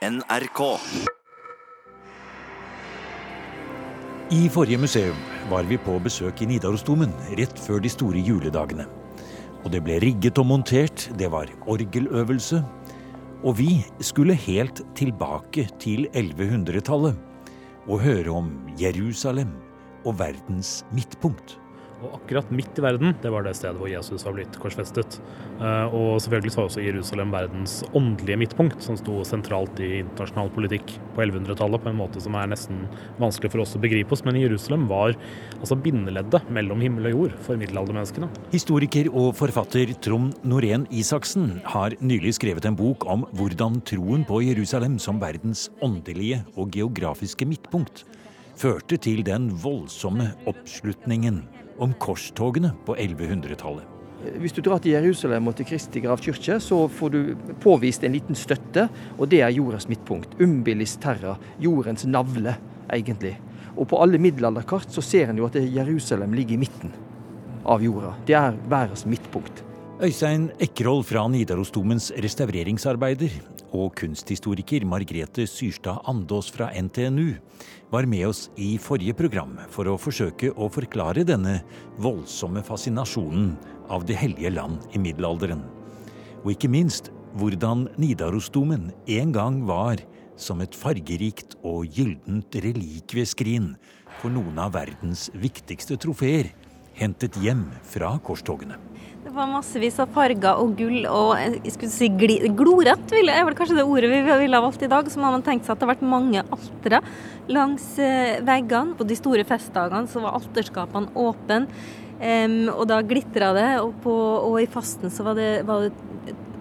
NRK. I forrige museum var vi på besøk i Nidarosdomen rett før de store juledagene. Og det ble rigget og montert, det var orgeløvelse. Og vi skulle helt tilbake til 1100-tallet og høre om Jerusalem og verdens midtpunkt. Og akkurat midt i verden, det var det stedet hvor Jesus var blitt korsfestet. Eh, Og selvfølgelig var også Jerusalem verdens åndelige midtpunkt, som sto sentralt i internasjonal politikk på 1100-tallet på en måte som er nesten vanskelig for oss å begripe oss. Men Jerusalem var altså bindeleddet mellom himmel og jord for middelaldermenneskene. Historiker og forfatter Trond Norén Isaksen har nylig skrevet en bok om hvordan troen på Jerusalem som verdens åndelige og geografiske midtpunkt førte til den voldsomme oppslutningen om korstogene på 1100-tallet. Hvis du drar til Jerusalem og til Kristi gravkirke, så får du påvist en liten støtte, og det er jordas midtpunkt. Umbilis terra, jordens navle, egentlig. Og på alle middelalderkart så ser en jo at Jerusalem ligger i midten av jorda. Det er verdens midtpunkt. Øystein Ekroll fra Nidarosdomens restaureringsarbeider og kunsthistoriker Margrethe Syrstad Andås fra NTNU var med oss i forrige program for å forsøke å forklare denne voldsomme fascinasjonen av Det hellige land i middelalderen. Og ikke minst hvordan Nidarosdomen en gang var som et fargerikt og gyldent relikvieskrin for noen av verdens viktigste trofeer hentet hjem fra korstogene. Det var massevis av farger og gull og jeg skulle si jeg- er vel kanskje det ordet vi ville ha valgt i dag. Så må man tenke seg at det har vært mange altere langs eh, veggene. På de store festdagene så var alterskapene åpne, um, og da glitra det. Og, på, og i fasten så var det, var det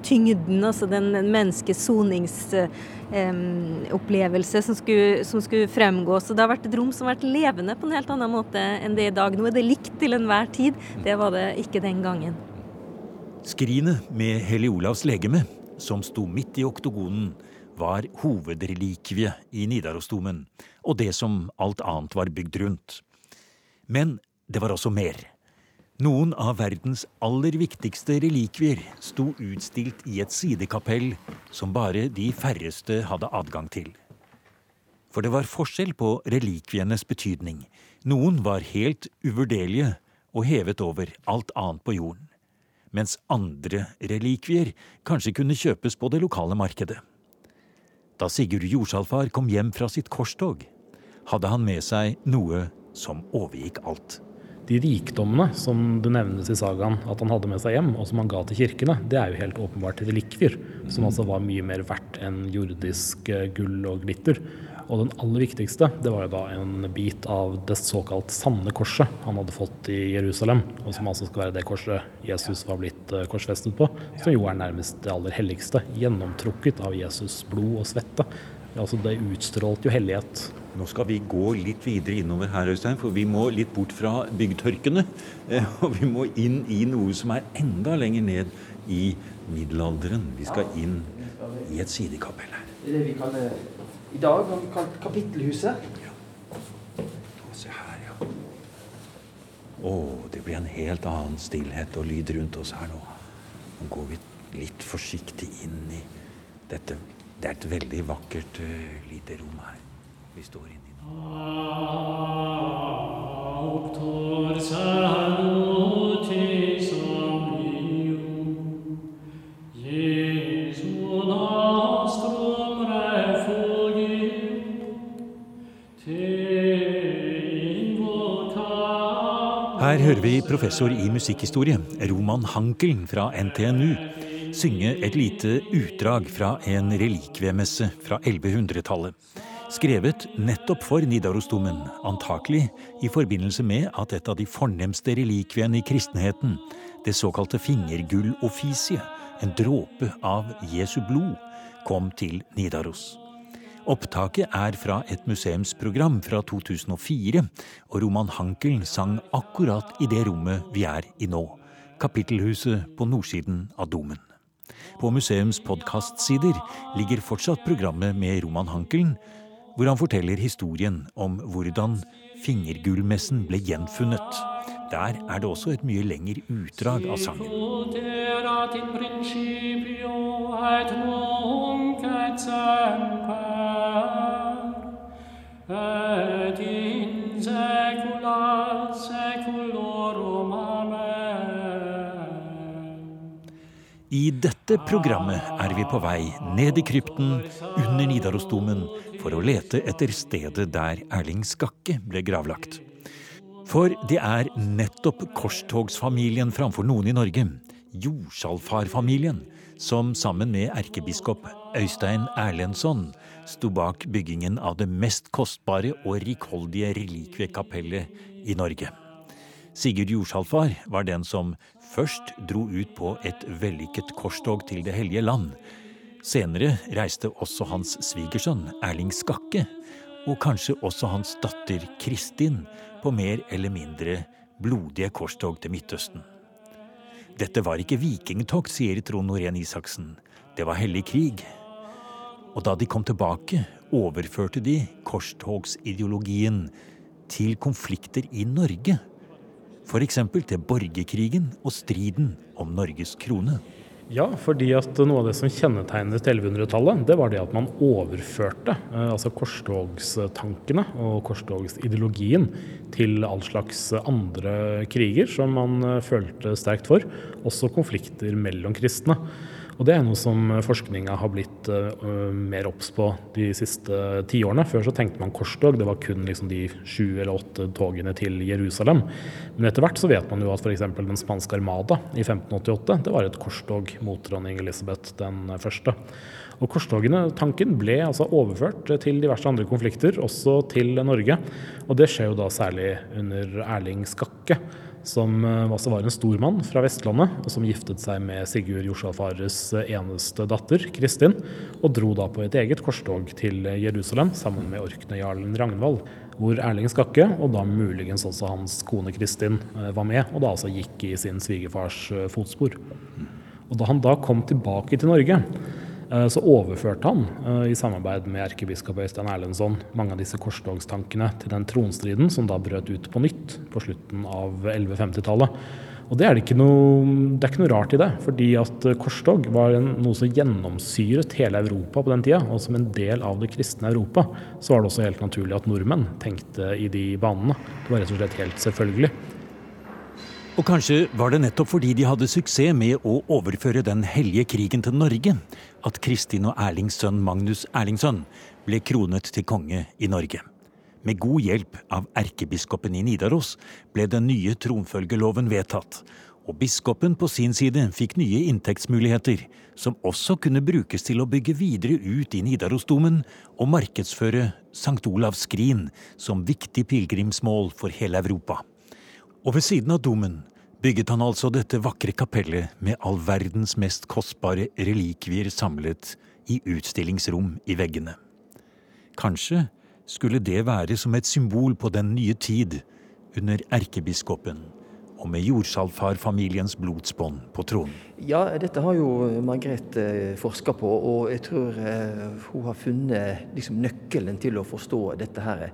tyngden, altså den menneskets soningsopplevelse som, skulle- som skulle fremgå. Så det har vært et rom som har vært levende på en helt annen måte enn det i dag. Nå er det likt til enhver tid. Det var det ikke den gangen. Skrinet med Hellig Olavs legeme, som sto midt i oktogonen, var hovedrelikviet i Nidarosdomen, og det som alt annet var bygd rundt. Men det var også mer. Noen av verdens aller viktigste relikvier sto utstilt i et sidekapell som bare de færreste hadde adgang til. For det var forskjell på relikvienes betydning. Noen var helt uvurderlige og hevet over alt annet på jorden mens andre relikvier kanskje kunne kjøpes på det lokale markedet. Da Sigurd Jordsalfar kom hjem fra sitt korstog, hadde han med seg noe som overgikk alt. De rikdommene som det nevnes i sagaen at han hadde med seg hjem, og som han ga til kirkene, det er jo helt åpenbart relikvier, som altså var mye mer verdt enn jordisk eh, gull og glitter. Og den aller viktigste, det var jo da en bit av det såkalt sanne korset han hadde fått i Jerusalem, og som altså skal være det korset Jesus var blitt eh, korsfestet på, som jo er nærmest det aller helligste, gjennomtrukket av Jesus blod og svette. Altså det utstrålte jo hellighet. Nå skal vi gå litt videre innover her, Øystein, for vi må litt bort fra byggtørkene. eh, Og vi må inn i noe som er enda lenger ned i middelalderen. Vi skal inn i et sidekapell her. Det er det vi kaller i dag har vi kalt kapittelhuset. Ja. Se her, ja. Å, det blir en helt annen stillhet og lyd rundt oss her nå. Nå går vi litt forsiktig inn i dette. Det er et veldig vakkert uh, lite rom her vi står inni nå. Her hører vi professor i musikkhistorie, Roman Hankel fra NTNU, synge et lite utdrag fra en relikviemesse fra 1100-tallet. Skrevet nettopp for Nidarosdomen, antakelig i forbindelse med at et av de fornemste relikviene i kristenheten, det såkalte fingergullofisiet, en dråpe av Jesu blod, kom til Nidaros. Opptaket er fra et museumsprogram fra 2004, og Roman Hankel sang akkurat i det rommet vi er i nå, kapittelhuset på nordsiden av domen. På museums podkastsider ligger fortsatt programmet med Roman Hankelen, hvor han forteller historien om hvordan fingergullmessen ble gjenfunnet. Der er det også et mye lengre utdrag av sangen. I dette programmet er vi på vei ned i krypten, under Nidarosdomen, for å lete etter stedet der Erling Skakke ble gravlagt. For det er nettopp korstogsfamilien framfor noen i Norge, jordsalfarfamilien, som sammen med erkebiskop Øystein Erlendsson sto bak byggingen av det mest kostbare og rikholdige relikviekapellet i Norge. Sigurd Jordsalfar var den som først dro ut på et vellykket korstog til Det hellige land. Senere reiste også hans svigersønn Erling Skakke, og kanskje også hans datter Kristin, på mer eller mindre blodige korstog til Midtøsten. Dette var ikke vikingtokt, sier Trond Norén Isaksen. Det var hellig krig. Og da de kom tilbake, overførte de korstogsideologien til konflikter i Norge F.eks. til borgerkrigen og striden om Norges krone. Ja, fordi at noe av det som kjennetegnet 1100-tallet, det var det at man overførte eh, altså korstogstankene og korstogsideologien til all slags andre kriger som man eh, følte sterkt for, også konflikter mellom kristne. Og det er noe som forskninga har blitt uh, mer obs på de siste tiårene. Før så tenkte man korstog, det var kun liksom de sju eller åtte togene til Jerusalem. Men etter hvert så vet man jo at f.eks. den spanske armada i 1588 det var et korstog mot dronning Elisabeth den første. Og Korstogene, tanken, ble altså overført til diverse andre konflikter, også til Norge. Og det skjer jo da særlig under Erling Skakke som eh, også var en stormann fra Vestlandet, og som giftet seg med Sigurd Jorsalfares eh, eneste datter, Kristin, og dro da på et eget korstog til Jerusalem sammen med orknøyjarlen Ragnvald, hvor Erling Skakke, og da muligens også hans kone Kristin, eh, var med, og da altså gikk i sin svigerfars fotspor. Og da han da kom tilbake til Norge, Eh, så overførte han eh, i samarbeid med erkebiskop Øystein Erlendsson mange av disse korstogstankene til den tronstriden som da brøt ut på nytt på slutten av 1150-tallet. Og det er, noe, det er, ikke noe, rart i det, fordi at korstog var noe som gjennomsyret hele Europa på den tida. Og som en del av det kristne Europa så var det også helt naturlig at nordmenn tenkte i de banene. Det var rett og slett helt selvfølgelig. Og kanskje var det nettopp fordi de hadde suksess med å overføre den hellige krigen til Norge, at Kristin og Erlings sønn Magnus Erlingsson ble kronet til konge i Norge. Med god hjelp av erkebiskopen i Nidaros ble den nye tronfølgeloven vedtatt, og biskopen på sin side fikk nye inntektsmuligheter, som også kunne brukes til å bygge videre ut i Nidarosdomen og markedsføre St. Olavs skrin som viktig pilegrimsmål for hele Europa. Og ved siden av domen bygget han altså dette vakre kapellet med all verdens mest kostbare relikvier samlet i utstillingsrom i veggene. Kanskje skulle det være som et symbol på den nye tid under erkebiskopen og med jordsalfarfamiliens blodsbånd på tronen. Ja, dette har jo Margrethe eh, forska på, og jeg tror eh, hun har funnet liksom, nøkkelen til å forstå dette her.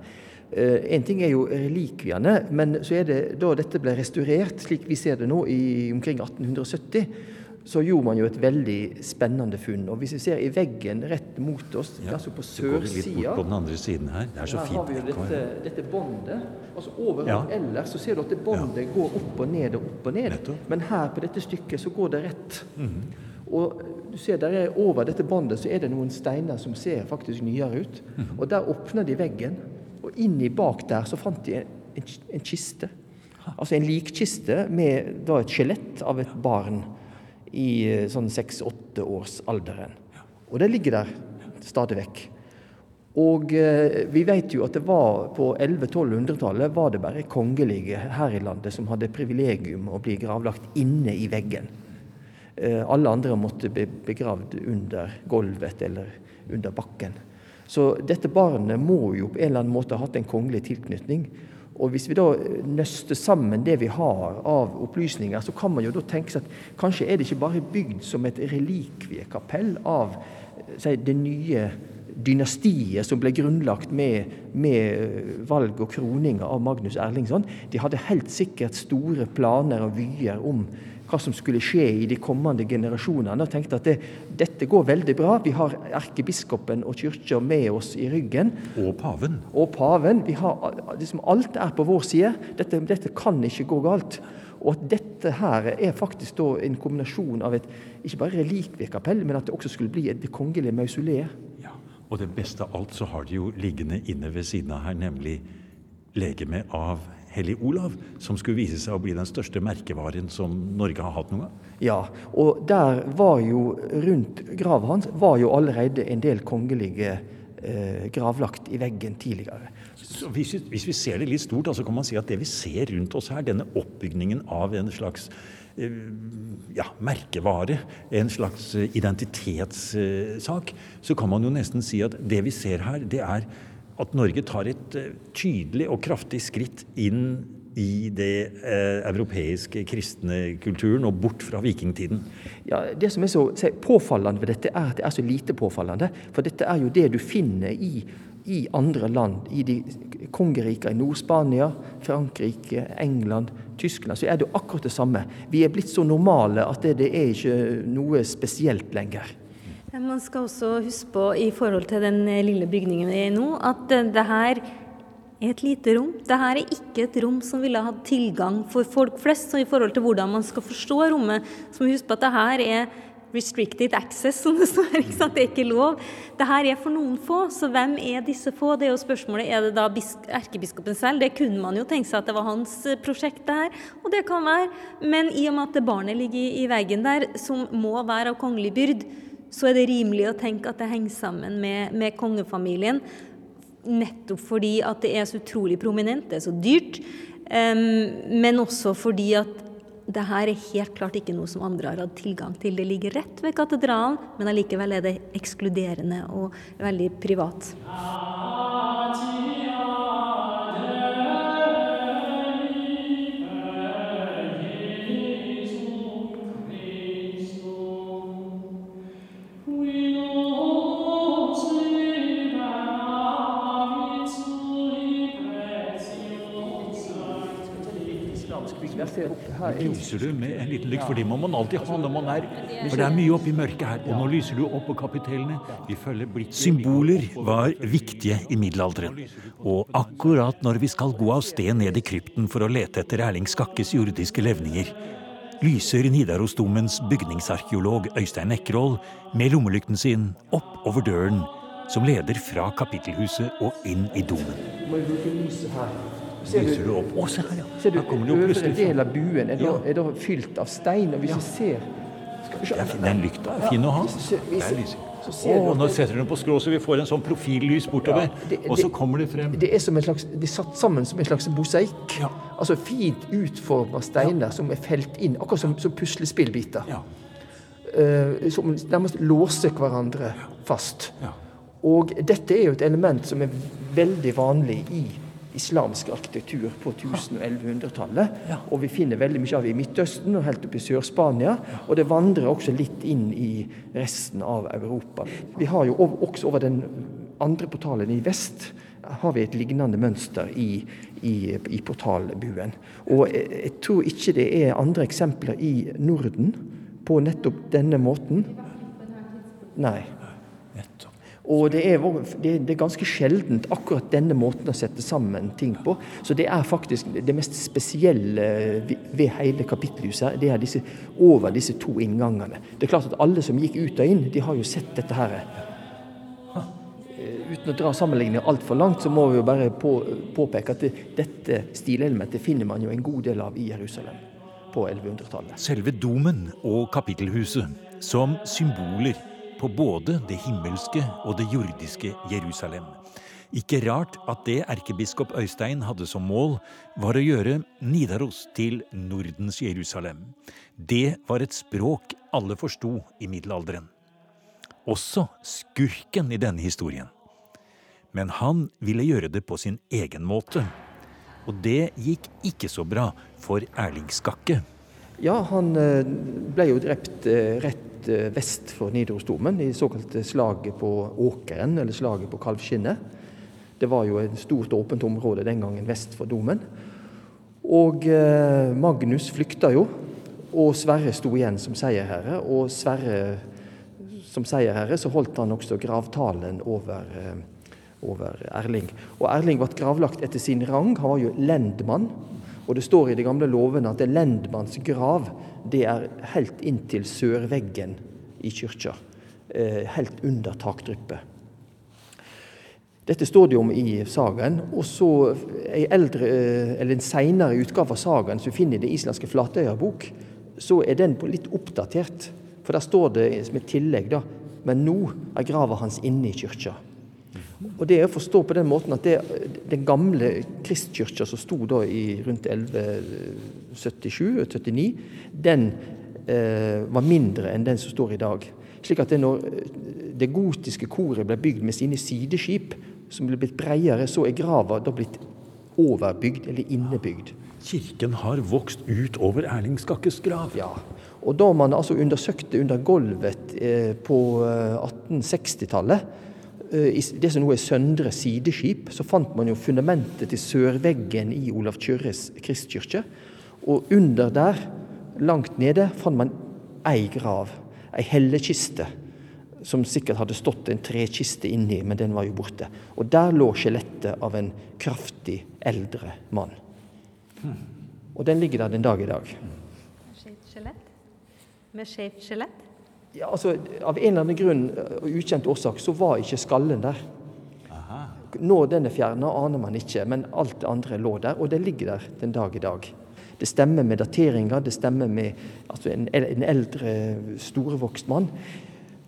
Eh, en ting er jo relikviene, men så er det da dette ble restaurert, slik vi ser det nå, i omkring 1870 så gjorde man jo et veldig spennende funn. Og hvis vi ser i veggen rett mot oss, ja, altså på sørsida På den andre siden her. Det er så her fint. har vi jo dette, dette båndet. Altså Overalt ja. ellers så ser du at det båndet ja. går opp og ned og opp og ned. Nettopp. Men her på dette stykket så går det rett. Mm -hmm. Og du ser der er Over dette båndet så er det noen steiner som ser faktisk nyere ut. Mm -hmm. Og der åpner de veggen. Og inni bak der så fant de en, en, en kiste. Altså en likkiste med da et skjelett av et barn i eh, sånn seks-åtte-årsalderen. Og det ligger der stadig vekk. Og eh, vi vet jo at det var på 1100-1200-tallet var det bare kongelige her i landet som hadde privilegium å bli gravlagt inne i veggen. Eh, alle andre måtte bli begravd under gulvet eller under bakken. Så dette barnet må jo på en eller annen måte ha hatt en kongelig tilknytning. Og Hvis vi da nøster sammen det vi har av opplysninger, så kan man jo da tenke seg at kanskje er det ikke bare bygd som et relikviekapell av si, det nye dynastiet som ble grunnlagt med, med valg og kroninger av Magnus Erlingsson. De hadde helt sikkert store planer og vyer om hva som skulle skje i de kommende generasjonene, og tenkte at det, dette går veldig bra. Vi har erkebiskopen og kirka med oss i ryggen. Og paven. Og paven. Vi har, liksom, alt er på vår side. Dette, dette kan ikke gå galt. Og at dette her er faktisk da en kombinasjon av et ikke bare relikviekapell, men at det også skulle bli et kongelig kongelige. Ja. Og det beste av alt så har de jo liggende inne ved siden av her, nemlig legemet av Hellig Olav, som skulle vise seg å bli den største merkevaren som Norge har hatt noen gang. Ja, og der var jo rundt grava hans var jo allerede en del kongelige eh, gravlagt i veggen tidligere. Så hvis, vi, hvis vi ser det litt stort, så kan man si at det vi ser rundt oss her, denne oppbygningen av en slags eh, ja, merkevare, en slags eh, identitetssak, så kan man jo nesten si at det vi ser her, det er at Norge tar et eh, tydelig og kraftig skritt inn i det eh, europeiske kristne kulturen og bort fra vikingtiden. Ja, Det som er så, se, påfallende ved dette, er at det er så lite påfallende. For dette er jo det du finner i, i andre land. I de kongerikene i Nord-Spania, Frankrike, England, Tyskland. Så er det jo akkurat det samme. Vi er blitt så normale at det, det er ikke noe spesielt lenger. Man skal også huske på i forhold til den lille bygningen vi er i nå, at det her er et lite rom. Dette er ikke et rom som ville hatt tilgang for folk flest. Så i forhold til hvordan man skal forstå rommet, så må vi huske på at det her er restricted access, som det står. ikke sant? Det er ikke lov. Det her er for noen få, så hvem er disse få? Det er jo spørsmålet, Er det da erkebiskopen selv? Det kunne man jo tenke seg at det var hans eh, prosjekt, det her. Og det kan være. Men i og med at det barnet ligger i, i veggen der, som må være av kongelig byrd, så er det rimelig å tenke at det henger sammen med, med kongefamilien. Nettopp fordi at det er så utrolig prominent, det er så dyrt. Um, men også fordi at det her er helt klart ikke noe som andre har hatt tilgang til. Det ligger rett ved katedralen, men allikevel er det ekskluderende og veldig privat. Her lyser du med en liten lykt, for det må man alltid ha når man er For det er mye oppi mørket her, og nå lyser du opp på kapitellene. Vi følger blitt Symboler var viktige i middelalderen. Og akkurat når vi skal gå av sted ned i krypten for å lete etter Erling Skakkes jordiske levninger, lyser Nidarosdomens bygningsarkeolog Øystein Ekroll med lommelykten sin opp over døren som leder fra kapittelhuset og inn i domen. Man bruke lyset her? Ser du, opp? Å, se her, ja. Ser du, Her kommer det jo plutselig del av buen er da, er da fylt av stein. Og hvis vi ser se- Den lykta er fin å ha. Vi ser- lyser. du nå setter du den på skrå, så vi får en sånn profillys bortover. Ja, det- og så det- kommer det frem. Det er som en slags, de er satt sammen som en slags mosaikk. Ja. Altså fint utforma steiner som er felt inn, akkurat som, som puslespillbiter. Ja. Eh, som nærmest låser hverandre fast. Ja. Og dette er jo et element som er veldig vanlig i islamsk arkitektur på 1100-tallet. Ja. Og vi finner veldig mye av det i Midtøsten og helt oppe i Sør-Spania. Og det vandrer også litt inn i resten av Europa. Vi har jo også over den andre portalen i vest har vi et lignende mønster i, i, i portalbuen. Og jeg, jeg tror ikke det er andre eksempler i Norden på nettopp denne måten. Nei. Og det er, det er ganske sjeldent akkurat denne måten å sette sammen ting på. Så det er faktisk det mest spesielle ved hele kapittelhuset. Det er disse, over disse to inngangene. Det er klart at alle som gikk ut og inn, de har jo sett dette her. Eh, Uten å dra sammenligningen altfor langt, så må vi jo bare på, påpeke at det, dette stilelementet finner man jo en god del av i Jerusalem på 1100-tallet. Selve domen og kapittelhuset som symboler på både det himmelske og det jordiske Jerusalem. Ikke rart at det erkebiskop Øystein hadde som mål, var å gjøre Nidaros til Nordens Jerusalem. Det var et språk alle forsto i middelalderen. Også skurken i denne historien. Men han ville gjøre det på sin egen måte. Og det gikk ikke så bra for Erling Skakke. Ja, han eh, ble jo drept eh, eh, vest for Nidarosdomen i såkalte slaget på Åkeren, eller slaget på Kalvskinnet. Det var jo et stort åpent område den gangen vest for domen. Og eh, Magnus flykta jo, og Sverre sto igjen som seierherre. Og Sverre som seierherre så holdt han også gravtalen over, eh, over Erling. Og Erling ble gravlagt etter sin rang. Han var jo lendmann. Og det står i de gamle lovene at lendmanns grav det er helt inntil sørveggen i kyrkja. Eh, helt under takdryppet. Dette står det om i sagaen. Og så en eldre, eh, eller en seinere utgave av sagaen som vi finner i det islandske Flatøya-bok, så er den litt oppdatert. For der står det som et tillegg, da. Men nå er grava hans inne i kyrkja. Og det er å forstå på den måten at det, den gamle kristkirka som sto da i rundt 1177-79, den eh, var mindre enn den som står i dag. Slik at det når det gotiske koret ble bygd med sine sideskip, som ble blitt bredere, så er grava da blitt overbygd, eller innebygd. Kirken har vokst ut over Erling Skakkes grav. Ja, og da man altså undersøkte under gulvet eh, på 1860-tallet, eh, i det som nå er Søndre sideskip, så fant man jo fundamentet til sørveggen i Olav Kyrres kristkirke. Og under der, langt nede, fant man ei grav, ei hellekiste, som sikkert hadde stått en trekiste inni, men den var jo borte. Og der lå skjelettet av en kraftig, eldre mann. Og den ligger der den dag i dag. Skjevt skjelett? Med skjevt skjelett? Ja, altså, Av en eller annen grunn og ukjent årsak så var ikke skallen der. Når den er fjerna, aner man ikke, men alt det andre lå der, og det ligger der den dag i dag. Det stemmer med dateringa, det stemmer med altså en, en eldre, storvokst mann.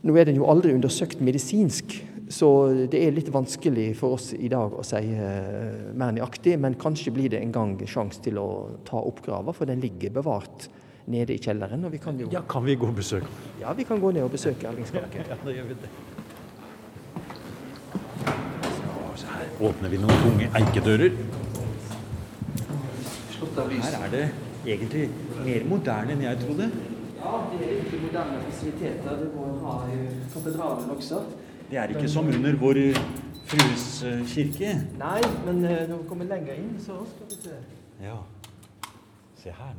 Nå er den jo aldri undersøkt medisinsk, så det er litt vanskelig for oss i dag å si uh, mer nøyaktig, men kanskje blir det en gang sjanse til å ta opp grava, for den ligger bevart nede i kjelleren. og vi kan jo... Ja, kan vi gå og besøke? Ja, vi kan gå ned og besøke Erlingskake. Ja, da gjør vi det. Så her åpner vi noen tunge eikedører. Her er det egentlig mer moderne enn jeg trodde. Ja, det er ikke moderne fasiliteter. Det må ha i katedralen også. Det er ikke som under Vår Frues eh, kirke. Nei, men eh, når vi kommer lenger inn, så skal vi se. Ja.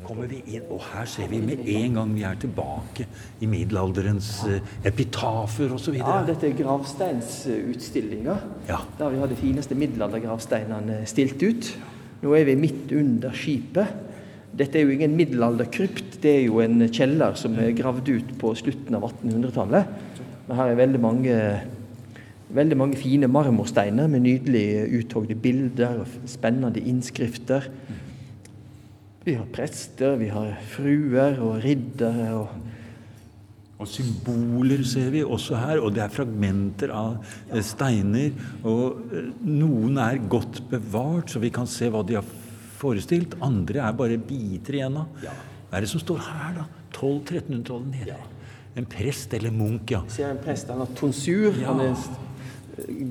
Kommer vi inn, og her ser vi med en gang vi er tilbake i middelalderens eh, epitafer osv. Ja, dette er gravsteinsutstillinga. Ja. Der vi har de fineste middelaldergravsteinene stilt ut. Nå er vi midt under skipet. Dette er jo ingen middelalderkrypt, det er jo en kjeller som er gravd ut på slutten av 1800-tallet. Men her er veldig mange, veldig mange fine marmorsteiner med nydelig uthogde bilder og spennende innskrifter. Vi har prester, vi har fruer og riddere og Og symboler ser vi også her, og det er fragmenter av eh, steiner. Og eh, noen er godt bevart, så vi kan se hva de har forestilt. Andre er bare biter igjen av. Hva er det som står her, da? 1200-1300-tallet nede. En prest eller munk, ja. ser en prest, han har tonsur. Ja. Han er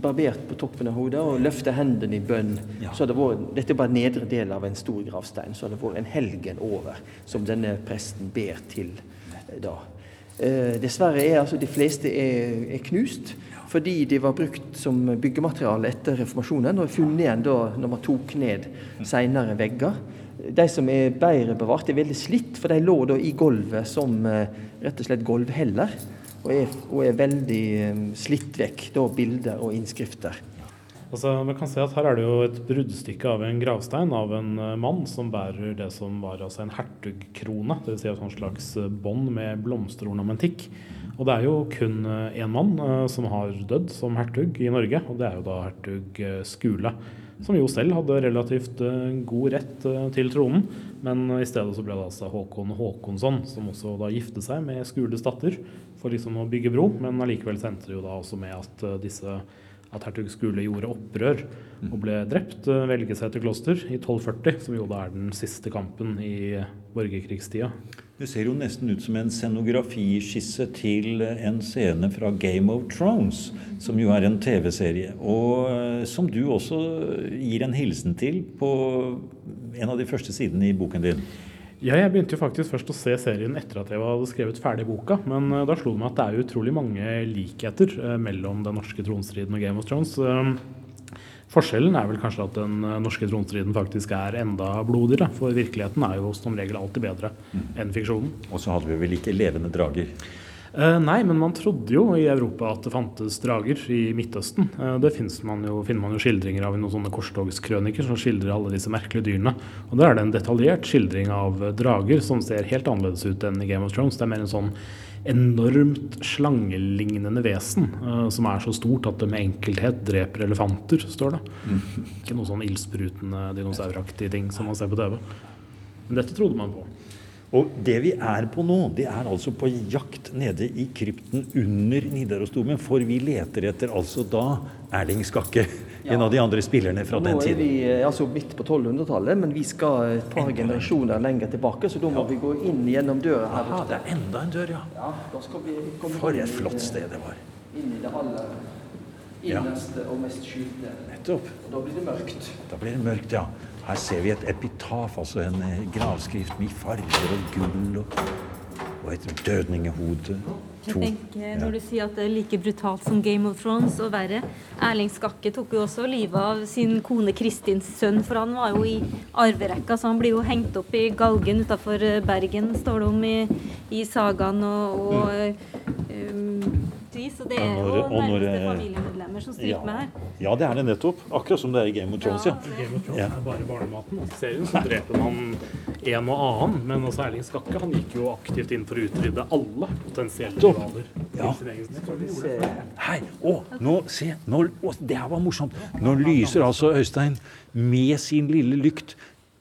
barbert på toppen av hodet og løfta hendene i bønn. Ja. Så hadde det vært, dette er bare nedre del av en stor gravstein. Så har det vært en helgen over som denne presten ber til eh, da. Eh, dessverre er altså de fleste er, er knust fordi de var brukt som byggemateriale etter reformasjonen og funnet igjen da når man tok ned senere vegger. De som er bedre bevart, er veldig slitt, for de lå da i gulvet som eh, rett og slett gulvheller. Og er, og er veldig eh, slitt vekk, da bilder og innskrifter. Altså, man kan se at Her er det jo et bruddstykke av en gravstein av en eh, mann som bærer det som var altså en hertugkrone. Dvs. Si et slags eh, bånd med blomsterornamentikk. Og det er jo kun én mann eh, som har dødd som hertug i Norge, og det er jo da hertug Skule. Som jo selv hadde relativt eh, god rett eh, til tronen, men i stedet så ble det altså Håkon Håkonsson som også da gifte seg med Skules datter for liksom å bygge bro, men allikevel sendte det jo da også med at eh, disse at hertug Skule gjorde opprør og ble drept ved Velgeseter kloster i 1240, som jo da er den siste kampen i borgerkrigstida. Det ser jo nesten ut som en scenografiskisse til en scene fra Game of Thrones, som jo er en TV-serie, og eh, som du også gir en hilsen til på en av de første sidene i boken din. Ja, jeg begynte jo faktisk først å se serien etter at jeg hadde skrevet ferdig boka, men eh, da slo det meg at det er utrolig mange likheter eh, mellom den norske tronstriden og Game of Thrones. Eh, Forskjellen er vel kanskje at den eh, norske tronstriden faktisk er enda blodigere, for virkeligheten er jo som regel alltid bedre enn fiksjonen. Og så hadde vi vel ikke levende drager. Eh, nei, men man trodde jo i Europa at det fantes drager i Midtøsten. Eh, det man jo, finner man jo skildringer av i noen sånne korstogskrøniker som skildrer alle disse merkelige dyrene. Og der er det en detaljert skildring av drager som ser helt annerledes ut enn i Game of Thrones. Det er mer en sånn enormt slangelignende vesen eh, som er så stort at det med enkelthet dreper elefanter, står det. Mm. Ikke noe sånn ildsprutende dinosauraktige ting som man ser på TV. Men dette trodde man på. Og det vi er på nå, det er altså på jakt nede i krypten under Nidarosdomen. For vi leter etter altså da Erling Skakke, ja. en av de andre spillerne fra den tiden. Nå er vi eh, altså midt på 1200-tallet, men vi skal et par generasjoner lenger tilbake. Så da må ja. vi gå inn gjennom døra her Aha, Det er enda en dør, ja. ja vi komme For et flott sted det var. Inn i det aller innerste og mest skjulte. Nettopp. Og da blir det mørkt. Da blir det mørkt, ja. Her ser vi et epitaf, altså en eh, gravskrift med farger og gull og, og et dødningehode. Jeg tenker, Når du sier at det er like brutalt som Game of Thrones og verre Erling Skakke tok jo også livet av sin kone Kristins sønn, for han var jo i arverekka, så han blir jo hengt opp i galgen utafor eh, Bergen, står det om i, i sagaen. og, og um, vis. Så det er jo nærmeste familiemedlemmer som stryker ja. med her. Ja, det er det nettopp. Akkurat som det er i Game of Thrones. Ja. ja. Game of Thrones er bare barnematen. I serien så dreper man en og annen, men også Erling Skakke han gikk jo aktivt inn for å utrydde alle potensielle rivaler. Ja. Hei, å, nå, se, nå, å, det her var morsomt. Nå lyser altså Øystein med sin lille lykt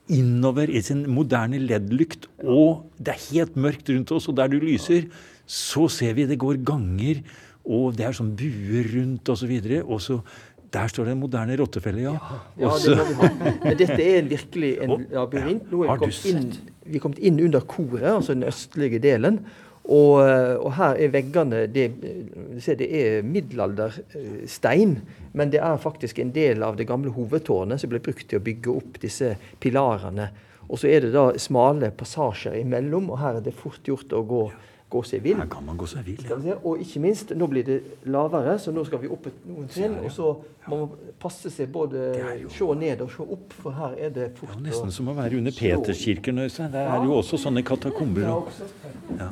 innover i sin moderne LED-lykt, og det er helt mørkt rundt oss, og der du lyser, så ser vi det går ganger og det er sånn buer rundt osv. Og så der står det en moderne rottefelle, ja. ja, det vi ha. Men dette er virkelig en labyrint. Nå er vi kommet, inn, vi kommet inn under koret, altså den østlige delen. Og, og, her er veggene det, det er middelalderstein, men det er faktisk en del av det gamle hovedtårnet som ble brukt til å bygge opp disse pilarene. Og så er det da smale passasjer imellom, og her er det fort gjort å gå gå seg vill. Her kan man gå seg vill, ja. Og ikke minst, nå blir det lavere, så nå skal vi opp noen trinn. Og så må man passe seg både se ned og se opp, for her er det fort ja, Nesten som å være under Peterskirken, Øystein. Der er jo også sånne katakomber. Ja.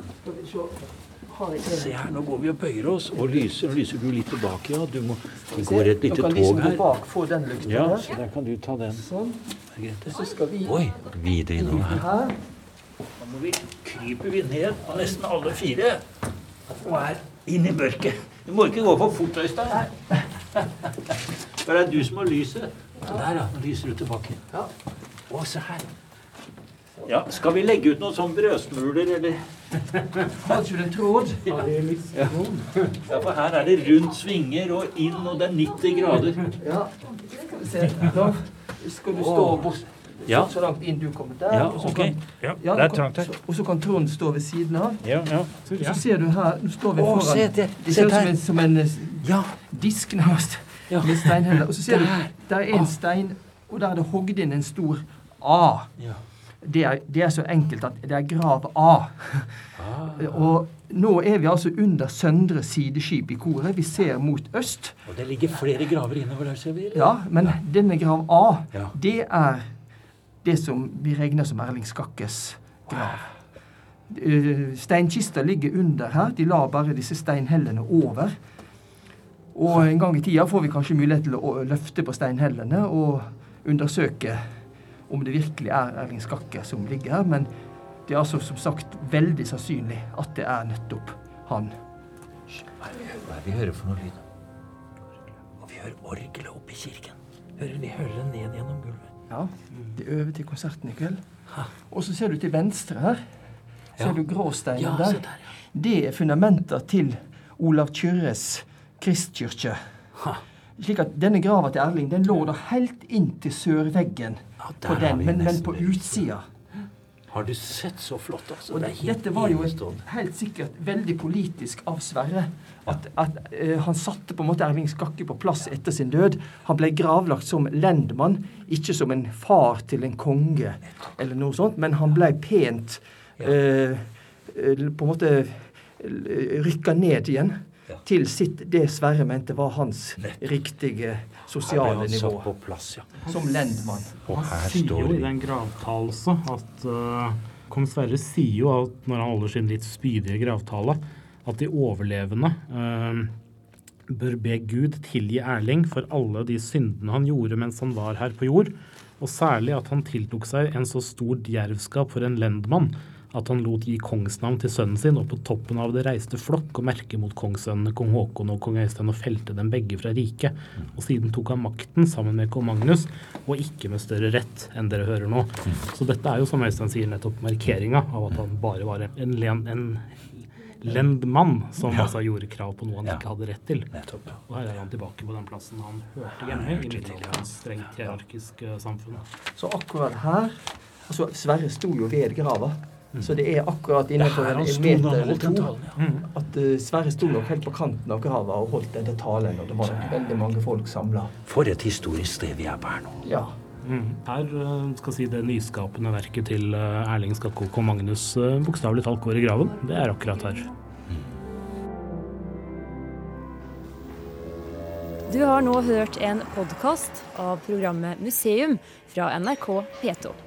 Se her, nå går vi og bøyer oss og lyser. Lyser du litt tilbake, ja. Du må, det går et lite tog her. Bak, få den lykten ja, så der kan du ta den. Sånn. Oi, videre innover her. Nå må vi, kryper vi ned på nesten alle fire og er inn i mørket. Du må ikke gå for fort, Øystein. For det er du som har lyset. Der, ja. Nå lyser du tilbake. Ja. Å, se her. Ja, Skal vi legge ut noen sånne brødsmuler, eller? Kanskje er tråd? Ja. ja, for her er det rundt svinger og inn, og det er 90 grader. Ja, skal vi se. Da skal du stå bort ja. så, så, langt inn du kommer der. Ja, og så okay. kan, ja, det er trangt her. Og så kan Trond stå ved siden av. Ja, ja. Så, så ser du her Nå står vi foran. Å, se det, det ser ut som en, som en eh, ja. disk, nærmest, ja. med steinheller. Og så ser der. du der er en ah. stein, og der er det hogd inn en stor A. Ja. Det er, det er, så enkelt at det er grav A. Ah. og nå er vi altså under søndre sideskip i koret. Vi ser mot øst. Og det ligger flere graver innover der, ser vi? Ja, men denne grav A, det er det som vi regner som Erling Skakkes grav. Eh, steinkista ligger under her. De la bare disse steinhellene over. Og en gang i tida får vi kanskje mulighet til å løfte på steinhellene og undersøke om det virkelig er Erling Skakke som ligger her. Men det er altså som sagt veldig sannsynlig at det er nettopp han. Hva er det vi hører for noe lyd? Og vi hører orgelet oppe i kirken. Hører vi hører det ned gjennom gulvet. Ja, De øver til konserten i kveld. Og så ser du til venstre her. Ser du gråsteinen ja, der? Det er fundamenter til Olav Kyrres kristkirke. Slik at denne grava til Erling den lå da helt inn til sørveggen ja, på den, men, men på utsida. Har du sett så flott? altså? Og det dette var jo helt sikkert veldig politisk av Sverre. At, at uh, han satte på en måte Erling Skakke på plass etter sin død. Han ble gravlagt som lendmann, ikke som en far til en konge eller noe sånt, men han ble pent uh, på en måte rykka ned igjen til sitt, det Sverre mente var hans riktige sosiale nivå. På plass, ja. Som lendmann. Og her sier jo i den gravtalelse at uh, Kong Sverre sier jo at når han holder sin litt spydige gravtale, at de overlevende uh, bør be Gud tilgi Erling for alle de syndene han gjorde mens han var her på jord, og særlig at han tiltok seg en så stor djervskap for en lendmann at han lot gi kongsnavn til sønnen sin, og på toppen av det reiste flokk og merke mot kongssønnene kong Haakon og kong Øystein og felte dem begge fra riket. Og siden tok han makten sammen med kong Magnus, og ikke med større rett enn dere hører nå. Så dette er jo, som Øystein sier, nettopp markeringa av at han bare var en, len, en lendmann som Ja. altså gjorde krav på noe han Ja. ikke hadde rett til. Nettopp. Og her er han tilbake på den plassen han hørte hjemme i middelalderens strengt hierarkisk eh, samfunn. Så akkurat her altså Sverre sto jo ved grava. Så det er akkurat innenfor en, meter eller to talen, ja. at eh, Sverre sto nok helt på kanten av grava og holdt denne talen. Og det var nok veldig mange folk samla. For et historisk sted vi er på her nå. Ja. Mm. Her eh, skal si det nyskapende verket til eh, Erling Skakkok og Magnus bokstavelig talt går i graven. Det er akkurat her. Du har nå hørt en podkast av programmet Museum fra NRK P2.